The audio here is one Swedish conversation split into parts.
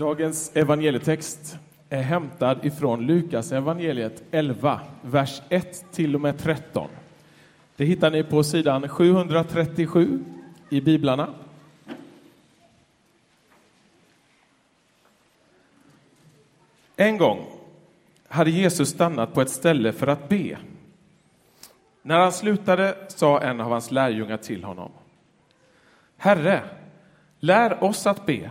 Dagens evangelietext är hämtad ifrån Lukas evangeliet 11, vers 1 till och med 13. Det hittar ni på sidan 737 i biblarna. En gång hade Jesus stannat på ett ställe för att be. När han slutade sa en av hans lärjungar till honom. Herre, lär oss att be,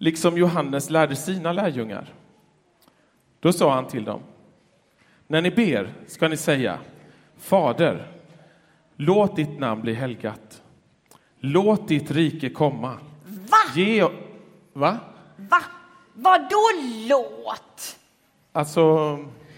liksom Johannes lärde sina lärjungar. Då sa han till dem. När ni ber ska ni säga Fader, låt ditt namn bli helgat. Låt ditt rike komma. Va? Ge... Va? Va? Vadå låt? Alltså...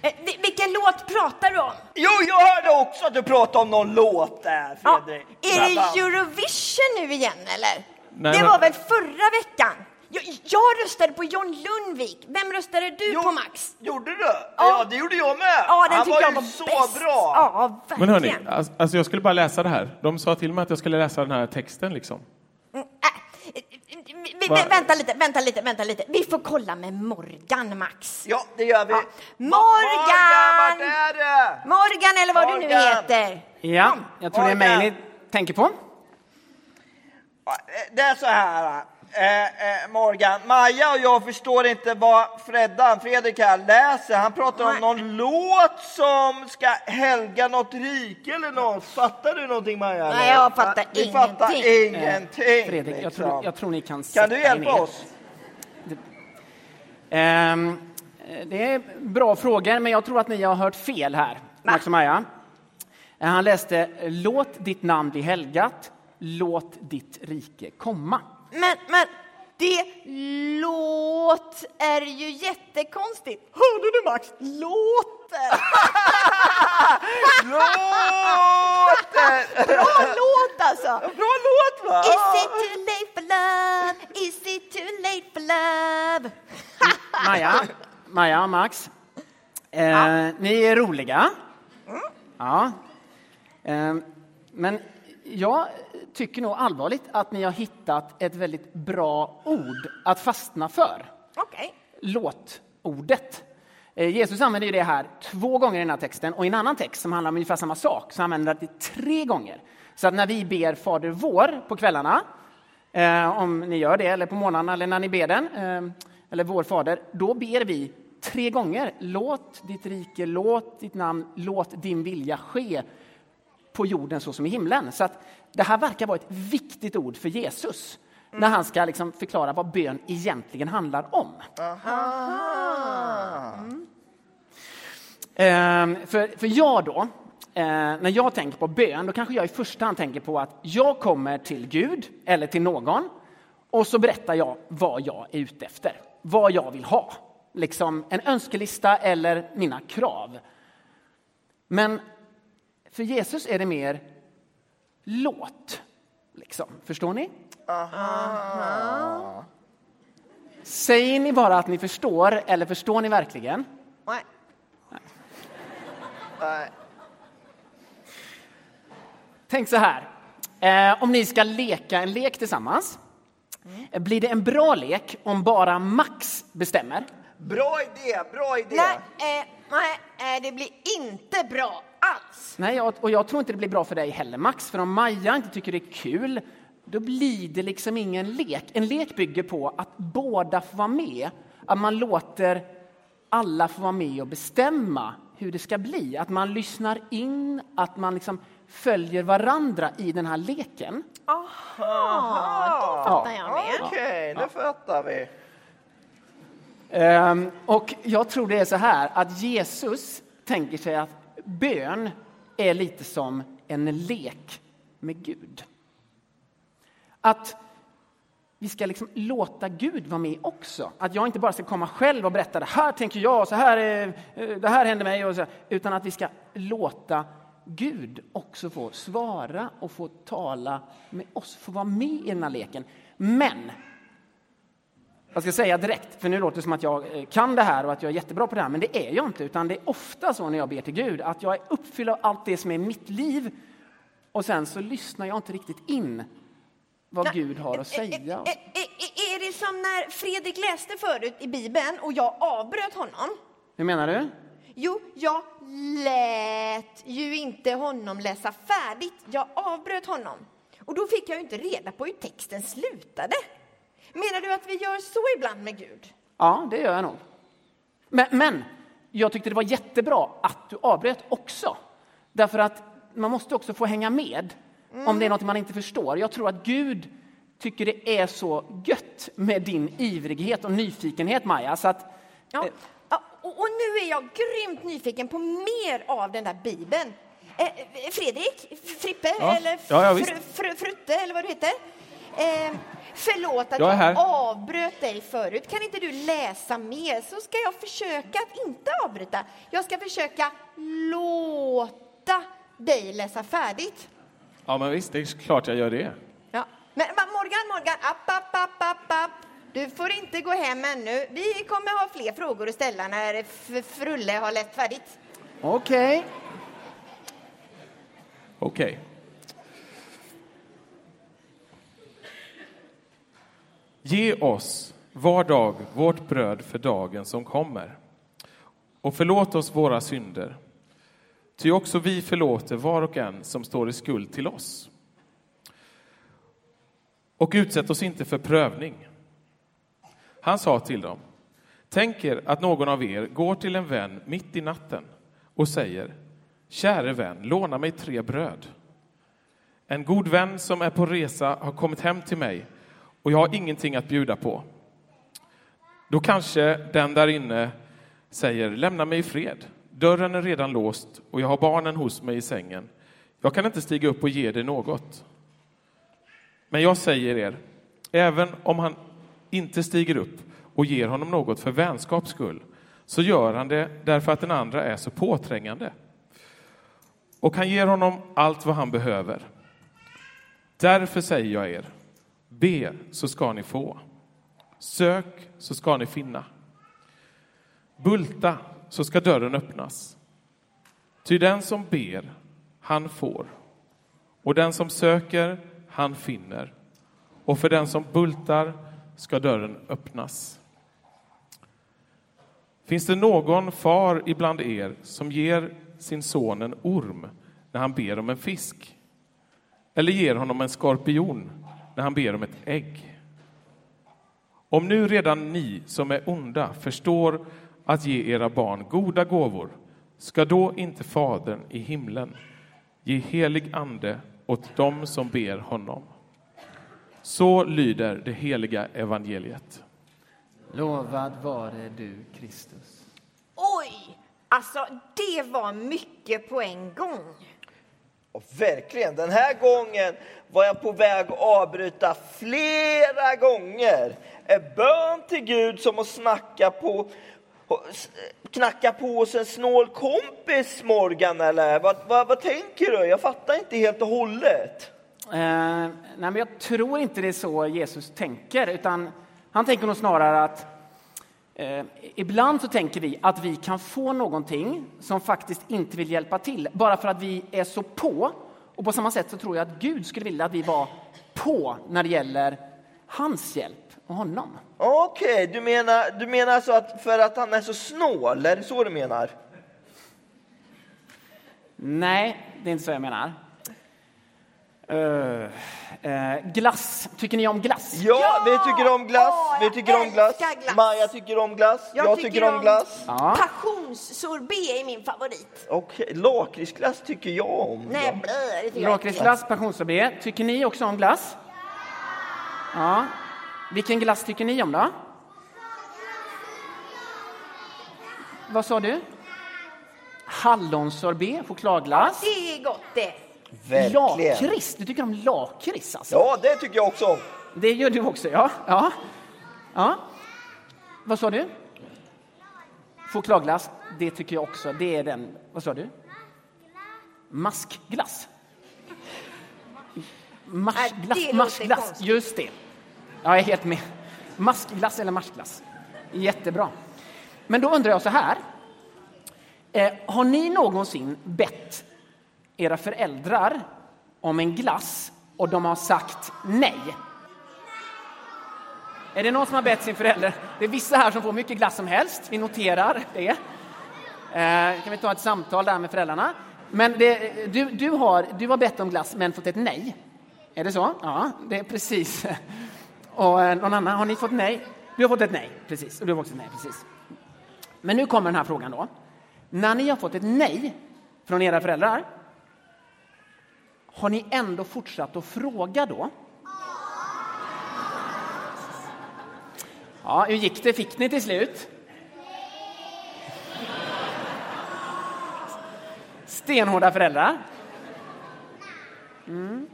Eh, vi- vilken låt pratar du om? Jo, jag hörde också att du pratade om någon låt där, Ja, Fredrik. är det. Eurovision nu igen eller? Nej, det men- var väl förra veckan? Jag, jag röstade på John Lundvik. Vem röstade du Jo, på Max? Gjorde du? Ja. det gjorde jag med. Ja, den Han var jag ju var så bäst. bra. Ja, Men hörni, verkligen. alltså alltså jag skulle bara läsa det här. De sa till mig att jag skulle läsa den här texten liksom. Mm, äh, vi, Va? vänta lite, vänta lite, vänta lite. Vi får kolla med Morgan, Max. Ja, det gör vi. Ja. Morgan, Morgan! vart är det? Morgan eller vad du nu Morgan. heter. Ja, jag tror det är mig Morgan. ni tänker på. Ja, eh, Det är så här, eh, eh, Morgan. Maja och jag förstår inte vad Freddan, Fredrik här, läser. Han pratar om någon låt som ska helga något rike eller något. Fattar du någonting Maja? Nej, eller? jag fattar Ja, Vi fattar ingenting. ingenting. Fredrik, jag liksom. tror, jag tror ni kan Kan du hjälpa ner. oss? Ehm, det är bra frågor, men jag tror att ni har hört fel här, Max och Maja. Eh, Han läste Låt ditt namn bli helgat, låt ditt rike komma. Men, men det låt är ju jättekonstigt. Hörde du Max? Låter. Låter! Bra låt alltså. Bra låt va? Is it too late for love? Is it too late for love? Maja, Maja Max, eh, ni är roliga. Ja. Eh, men jag tycker nog allvarligt att ni har hittat ett väldigt bra ord att fastna för. Okej. låtordet. Eh, Jesus använder det här två gånger i den här texten och i en annan text som handlar om ungefär samma sak så använder han det tre gånger. Så att när vi ber Fader vår på kvällarna, eh, om ni gör det, eller på morgnarna eller när ni ber den, eh, eller vår Fader, då ber vi tre gånger. Låt ditt rike, låt ditt namn, låt din vilja ske på jorden så som i himlen. Så att det här verkar vara ett viktigt ord för Jesus när han ska liksom förklara vad bön egentligen handlar om. Ehm, för, för jag då, eh, när jag tänker på bön, då kanske jag i första hand tänker på att jag kommer till Gud eller till någon och så berättar jag vad jag är ute efter, vad jag vill ha. Liksom en önskelista eller mina krav. Men för Jesus är det mer låt. Liksom. Förstår ni? Säger ni bara att ni förstår eller förstår ni verkligen? Nej. Nej. Tänk så här. Eh, om ni ska leka en lek tillsammans. eh, Blir det en bra lek om bara Max bestämmer? Bra idé, bra idé. Nej, eh, nej, eh, det blir inte bra alls. Nej, jag- och jag tror inte det blir bra för dig heller Max. För om Maja inte tycker det är kul, då blir det liksom ingen lek. En lek bygger på att båda får vara med. Att man låter alla få vara med och bestämma hur det ska bli. Att man lyssnar in, att man liksom följer varandra i den här leken. Aha, då fattar jag mer. Okej, nu fattar vi. Ehm, och jag tror det är så här att Jesus tänker sig att bön är lite som en lek med Gud. Att vi ska liksom låta Gud vara med också. Att jag inte bara ska komma själv och berätta det här tänker jag, så här, är, eh, det här händer mig. Och så, utan att vi ska låta Gud också få svara och få tala med oss, få vara med i den här leken. Men jag ska säga direkt, för nu låter det som att jag eh, kan det här och att jag är jättebra på det här, men det är jag inte. Utan det är ofta så när jag ber till Gud att jag är uppfylld av allt det som är mitt liv och sen så lyssnar jag inte riktigt in vad Gud har att säga. Är, är, är det som när Fredrik läste förut i Bibeln och jag avbröt honom. Hur menar du? Jo, jag lät ju inte honom läsa färdigt. Jag avbröt honom. Och då fick jag ju inte reda på hur texten slutade. Menar du att vi gör så ibland med Gud? Ja, det gör jag nog. Men, men jag tyckte det var jättebra att du avbröt också. Därför att man måste också få hänga med om det är något man inte förstår. Jag tror att Gud tycker det är så gött med din ivrighet och nyfikenhet, Maja. Så att, Ja. eh, Ja, och, och nu är jag grymt nyfiken på mer av den där Bibeln. Eh, Fredrik, Frippe Ja. eller Ja, ja, fr, fr, Frutte eller vad du heter. Eh, förlåt att Jag jag avbröt dig förut. Kan inte du läsa mer så ska jag försöka att inte avbryta. Jag ska försöka låta dig läsa färdigt. Ja, men visst, det är klart jag gör det. Ja. Men Morgan, Morgan, app, app, app, app, app. Du får inte gå hem ännu. Vi kommer ha fler frågor att ställa när Frulle har läst färdigt. Okej. Okej. Ge oss var dag vårt bröd för dagen som kommer. Och förlåt oss våra synder. Ty också vi förlåter var och en som står i skuld till oss. Och utsätt oss inte för prövning. Han sa till dem, tänk er att någon av er går till en vän mitt i natten och säger, käre vän, låna mig tre bröd. En god vän som är på resa har kommit hem till mig och jag har ingenting att bjuda på. Då kanske den där inne säger, lämna mig i fred. Dörren är redan låst och jag har barnen hos mig i sängen. Jag kan inte stiga upp och ge dig något. Men jag säger er, även om han inte stiger upp och ger honom något för vänskaps skull, så gör han det därför att den andra är så påträngande. Och han ger honom allt vad han behöver. Därför säger jag er, be så ska ni få. Sök så ska ni finna. Bulta så ska dörren öppnas. Ty den som ber, han får. Och den som söker, han finner. Och för den som bultar ska dörren öppnas. Finns det någon far ibland er som ger sin son en orm när han ber om en fisk? Eller ger honom en skorpion när han ber om ett ägg? Om nu redan ni som är onda förstår att ge era barn goda gåvor, ska då inte Fadern i himlen ge helig ande åt dem som ber honom? Så lyder det heliga evangeliet. Lovad vare du, Kristus. Oj! Alltså, det var mycket på en gång. Och verkligen, den här gången var jag på väg att avbryta flera gånger. Är bön till Gud som att snacka på, knacka på hos en snål kompis, Morgan, eller? Vad, vad, vad tänker du? Jag fattar inte helt och hållet. Eh, nej, men jag tror inte det är så Jesus tänker, utan han tänker nog snarare att eh, ibland så tänker vi att vi kan få någonting som faktiskt inte vill hjälpa till, bara för att vi är så på. Och på samma sätt så tror jag att Gud skulle vilja att vi var på när det gäller hans hjälp och honom. Okej, du, menar, du menar alltså att för att han är så snål? Är det så du menar? Nej, det är inte så jag menar. Eh, eh, glass. Tycker ni om glass? Ja, Ja! vi tycker om glass. Åh, vi jag tycker om glass. glass. Maja tycker om glass. Jag, tycker, om glass. Ja. Passionssorbet är min favorit. Okej, lakritsglass tycker jag om. Nej, blö, tycker jag. Lakritsglass, passionssorbet. Tycker ni också om glass? Ja. Vilken glass tycker ni om då? Vad sa du? Hallonsorbet, chokladglass. Det är gott det. Verkligen. Lakrits, du tycker om lakrits alltså? Ja, det tycker jag också om. Det gör du också, ja. ja. ja. Vad sa du? Chokladglass, det tycker jag också. Det är den, vad sa du? Maskglass. Maskglass, konstigt. just det. Jag är helt med. Maskglass eller marsglass. Jättebra. Men då undrar jag så här. Eh, har ni någonsin bett era föräldrar om en glass och de har sagt nej? Är det någon som har bett sin förälder? Det är vissa här som får mycket glass som helst. Vi noterar det. Eh, kan vi ta ett samtal där med föräldrarna? Men det, du, du, har, du har bett om glass men fått ett nej. Är det så? Ja, det är precis. Och eh, någon annan, har ni fått nej? Du har fått ett nej, precis. Och du har också ett nej, precis. Men nu kommer den här frågan då. När ni har fått ett nej från era föräldrar, har ni ändå fortsatt att fråga då? Ja, hur gick det? Fick ni till slut? Stenhårda föräldrar. Mm.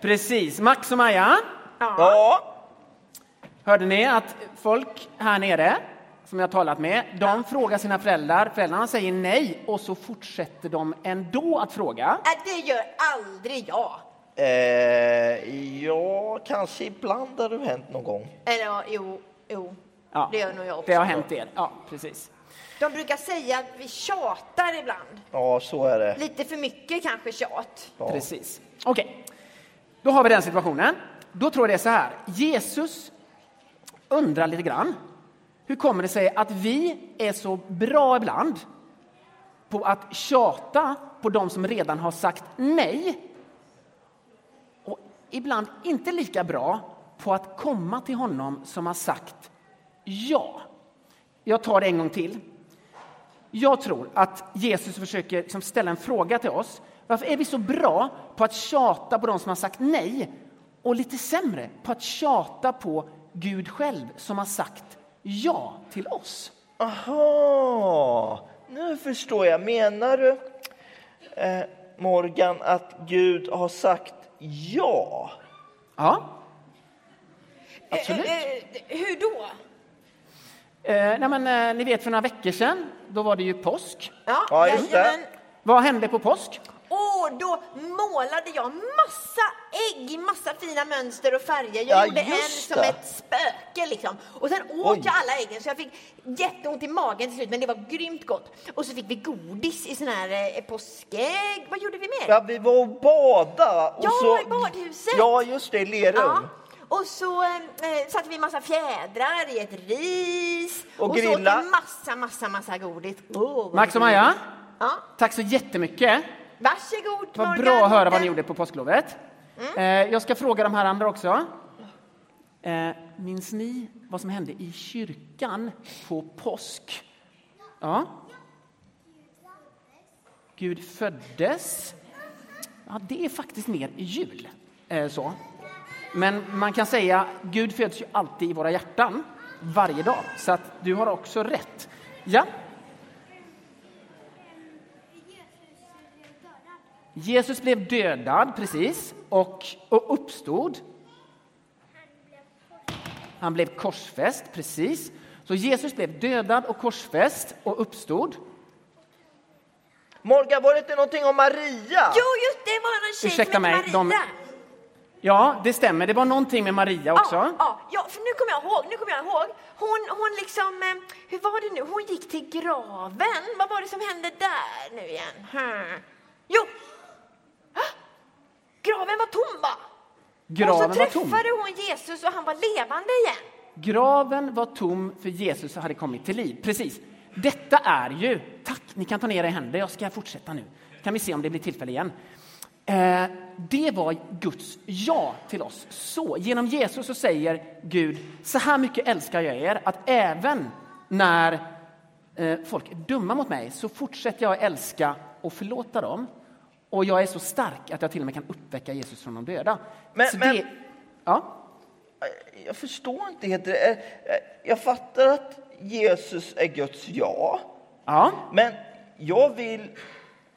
Precis. Max och Maja, Ja, hörde ni att folk här nere som jag har talat med, de frågar sina föräldrar, föräldrarna säger nej och så fortsätter de ändå att fråga. Äh, det gör aldrig jag. eh, ja, kanske ibland har det hänt någon gång. Eller ja, jo, jo. Ja, Det gör nog jag också. Det har hänt er, ja precis. De brukar säga att vi tjatar ibland. Ja, så är det. Lite för mycket kanske tjat. Ja. Precis. Okej, då har vi den situationen. Då tror jag det är så här. Jesus undrar lite grann. Hur kommer det sig att vi är så bra ibland på att tjata på de som redan har sagt nej och ibland inte lika bra på att komma till honom som har sagt ja? Jag tar det en gång till. Jag tror att Jesus försöker liksom ställa en fråga till oss. Varför är vi så bra på att tjata på de som har sagt nej och lite sämre på att tjata på Gud själv som har sagt ja till oss? Aha, nu förstår jag. Menar du, eh, Morgan, att Gud har sagt ja? Ja. Absolut. Eh, eh, hur då? Eh, nej men, eh, ni vet för några veckor sedan, då var det ju påsk. Ja, just det. Vad hände på påsk? Och då målade jag massa ägg i massa fina mönster och färger. Jag Ja, gjorde en just som det. ett spöke liksom. Och sen åt Oj. jag alla äggen så jag fick jätteont i magen till slut, men det var grymt gott. Och så fick vi godis i sån här eh, påskägg. Vad gjorde vi mer? Ja, vi var och badade. Och Ja, så, i badhuset. Ja, just det, i Lerum. Ja. Och så eh, eh, satte vi massa fjädrar i ett ris. Och så grilla. åt vi massa, massa, massa godis. Oh, Max och det- Maja, Ja, tack så jättemycket. Varsågod Vad Morgan. bra att höra vad ni gjorde på påsklovet. Eh, jag ska fråga de här andra också. Eh, minns ni vad som hände i kyrkan på påsk? Ja. Gud föddes. Ja, det är faktiskt mer jul. Eh, så. Men man kan säga Gud föds ju alltid i våra hjärtan, varje dag. Så att du har också rätt. Ja, Jesus blev dödad, precis, och, och uppstod. Han blev korsfäst, precis. Så Jesus blev dödad och korsfäst och uppstod. Morgan, var det inte någonting om Maria? Jo, just det var en tjej Ursäkta som mig, hette de- Maria. Ja, det stämmer. Det var någonting med Maria också. Ja, ja, ja, för nu kommer jag ihåg. Nu kommer jag ihåg. Hon, hon liksom, eh, hur var det nu? Hon gick till graven. Vad var det som hände där nu igen? Hmm. Jo! Graven var tom va? och Graven så var tom. träffade hon Jesus och han var levande igen. Graven var tom för Jesus hade kommit till liv. Precis. Detta är ju... Tack, ni kan ta ner era händer. Jag ska fortsätta nu. Kan vi se om det blir tillfälle igen. Eh, det var Guds ja till oss. Så genom Jesus så säger Gud, så här mycket älskar jag er att även när eh, folk är dumma mot mig så fortsätter jag älska och förlåta dem. Och jag är så stark att jag till och med kan uppväcka Jesus från de döda. Men- så men- det, ja, Jag förstår inte helt. Eh, eh, Jag fattar att Jesus är Guds ja. ja, Men jag vill...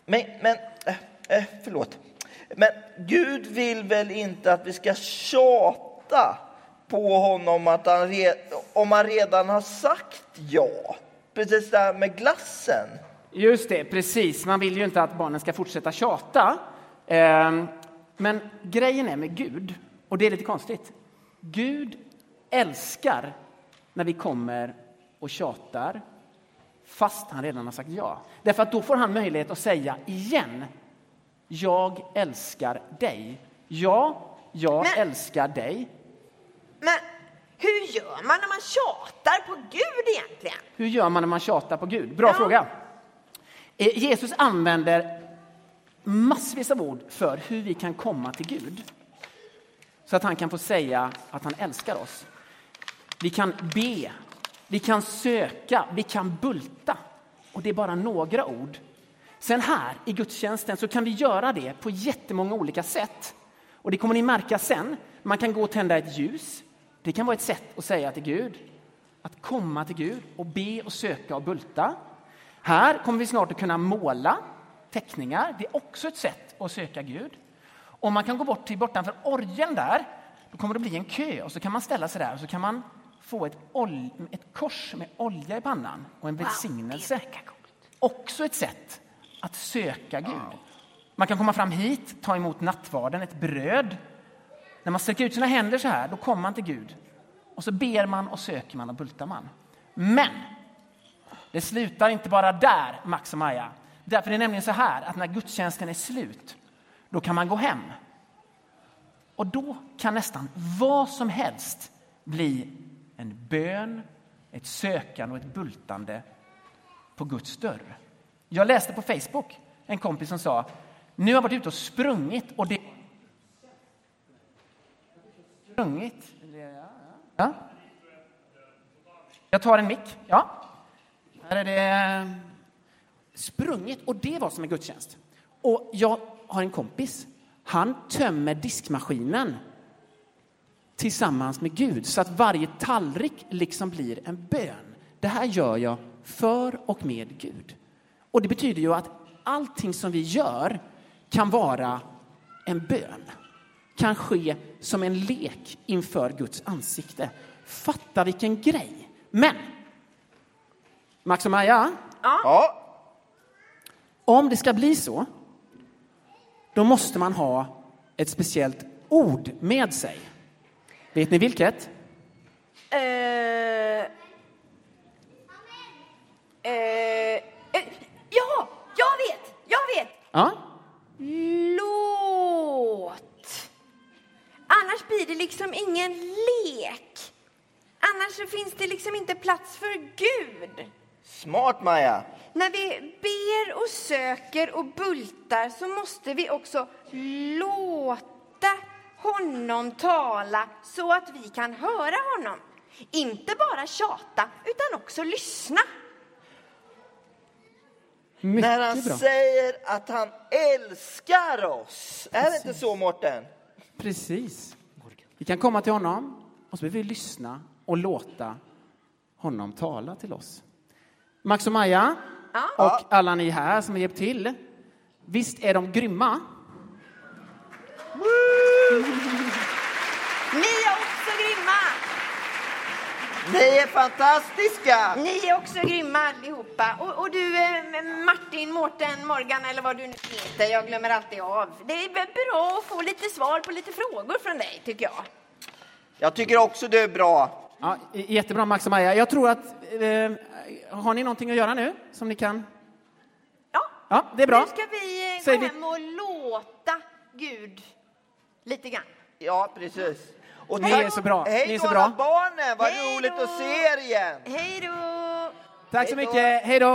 Men, men eh, förlåt. Men Gud vill väl inte att vi ska tjata på honom att han re, om han redan har sagt ja? Precis det här med glassen. Just det, precis. Man vill ju inte att barnen ska fortsätta tjata. Ehm, Men grejen är med Gud, och det är lite konstigt. Gud älskar när vi kommer och tjatar fast han redan har sagt ja. Därför att då får han möjlighet att säga igen. Jag älskar dig. Ja, jag Men- älskar dig. Men Hur gör man när man tjatar på Gud egentligen? Hur gör man när man tjatar på Gud? Bra Ja. fråga. Eh, Jesus använder massvis av ord för hur vi kan komma till Gud. Så att han kan få säga att han älskar oss. Vi kan be, vi kan söka, vi kan bulta. Och det är bara några ord. Sen här i gudstjänsten så kan vi göra det på jättemånga olika sätt. Och det kommer ni märka sen. Man kan gå och tända ett ljus. Det kan vara ett sätt att säga till Gud. Att komma till Gud och be och söka och bulta. Här kommer vi snart att kunna måla teckningar. Det är också ett sätt att söka Gud. Om man kan gå bort till bortanför orgeln där, då kommer det bli en kö och så kan man ställa sig där och så kan man få ett, ol- ett kors med olja i pannan och en välsignelse. Också ett sätt att söka Gud. Man kan komma fram hit, ta emot nattvarden, ett bröd. När man sträcker ut sina händer så här, då kommer man till Gud. Och så ber man och söker man och bultar man. Men det slutar inte bara där, Max och Maja. Därför är det nämligen så här att när gudstjänsten är slut, då kan man gå hem. Och då kan nästan vad som helst bli en bön, ett sökande och ett bultande på Guds dörr. Jag läste på Facebook en kompis som sa, nu har jag varit ute och sprungit och det... Sprungit? Ja. Jag tar en mick. Ja. Här är det sprunget och det var som en gudstjänst. Och jag har en kompis. Han tömmer diskmaskinen tillsammans med Gud så att varje tallrik liksom blir en bön. Det här gör jag för och med Gud. Och det betyder ju att allting som vi gör kan vara en bön. Kan ske som en lek inför Guds ansikte. Fatta vilken grej. Men, Max och Maja, Ja, om det ska bli så, då måste man ha ett speciellt ord med sig. Vet ni vilket? Eh, eh, eh, ja, jag vet, jag vet! Ja, Låt! Annars blir det liksom ingen lek. Annars så finns det liksom inte plats för Gud. Smart Maja. När vi ber och söker och bultar så måste vi också låta honom tala så att vi kan höra honom. Inte bara tjata, utan också lyssna. När han mycket bra. säger att han älskar oss. Är det inte så Mårten? Precis. Vi kan komma till honom och så vill vi lyssna och låta honom tala till oss. Max och Maja och alla ni här som har hjälpt till. Visst är de grymma? Ni är också grymma! Ni är fantastiska! Ni är också grymma allihopa. Och, och du eh, Martin, Mårten, Morgan eller vad du nu heter, jag glömmer alltid av. Det är bra att få lite svar på lite frågor från dig tycker jag. Jag tycker också du är bra. Ja, jättebra Max och Maja. Jag tror att... Eh, har ni någonting att göra nu som ni kan? Ja, Ja, det är bra. nu ska vi eh, Säger gå vi- hem och låta Gud lite grann. Ja, precis. Och Ni är så bra. Hej Ni är så alla bra. barnen, vad Hej roligt då. att se er igen. Hej då! Tack så Hej mycket. Hej då.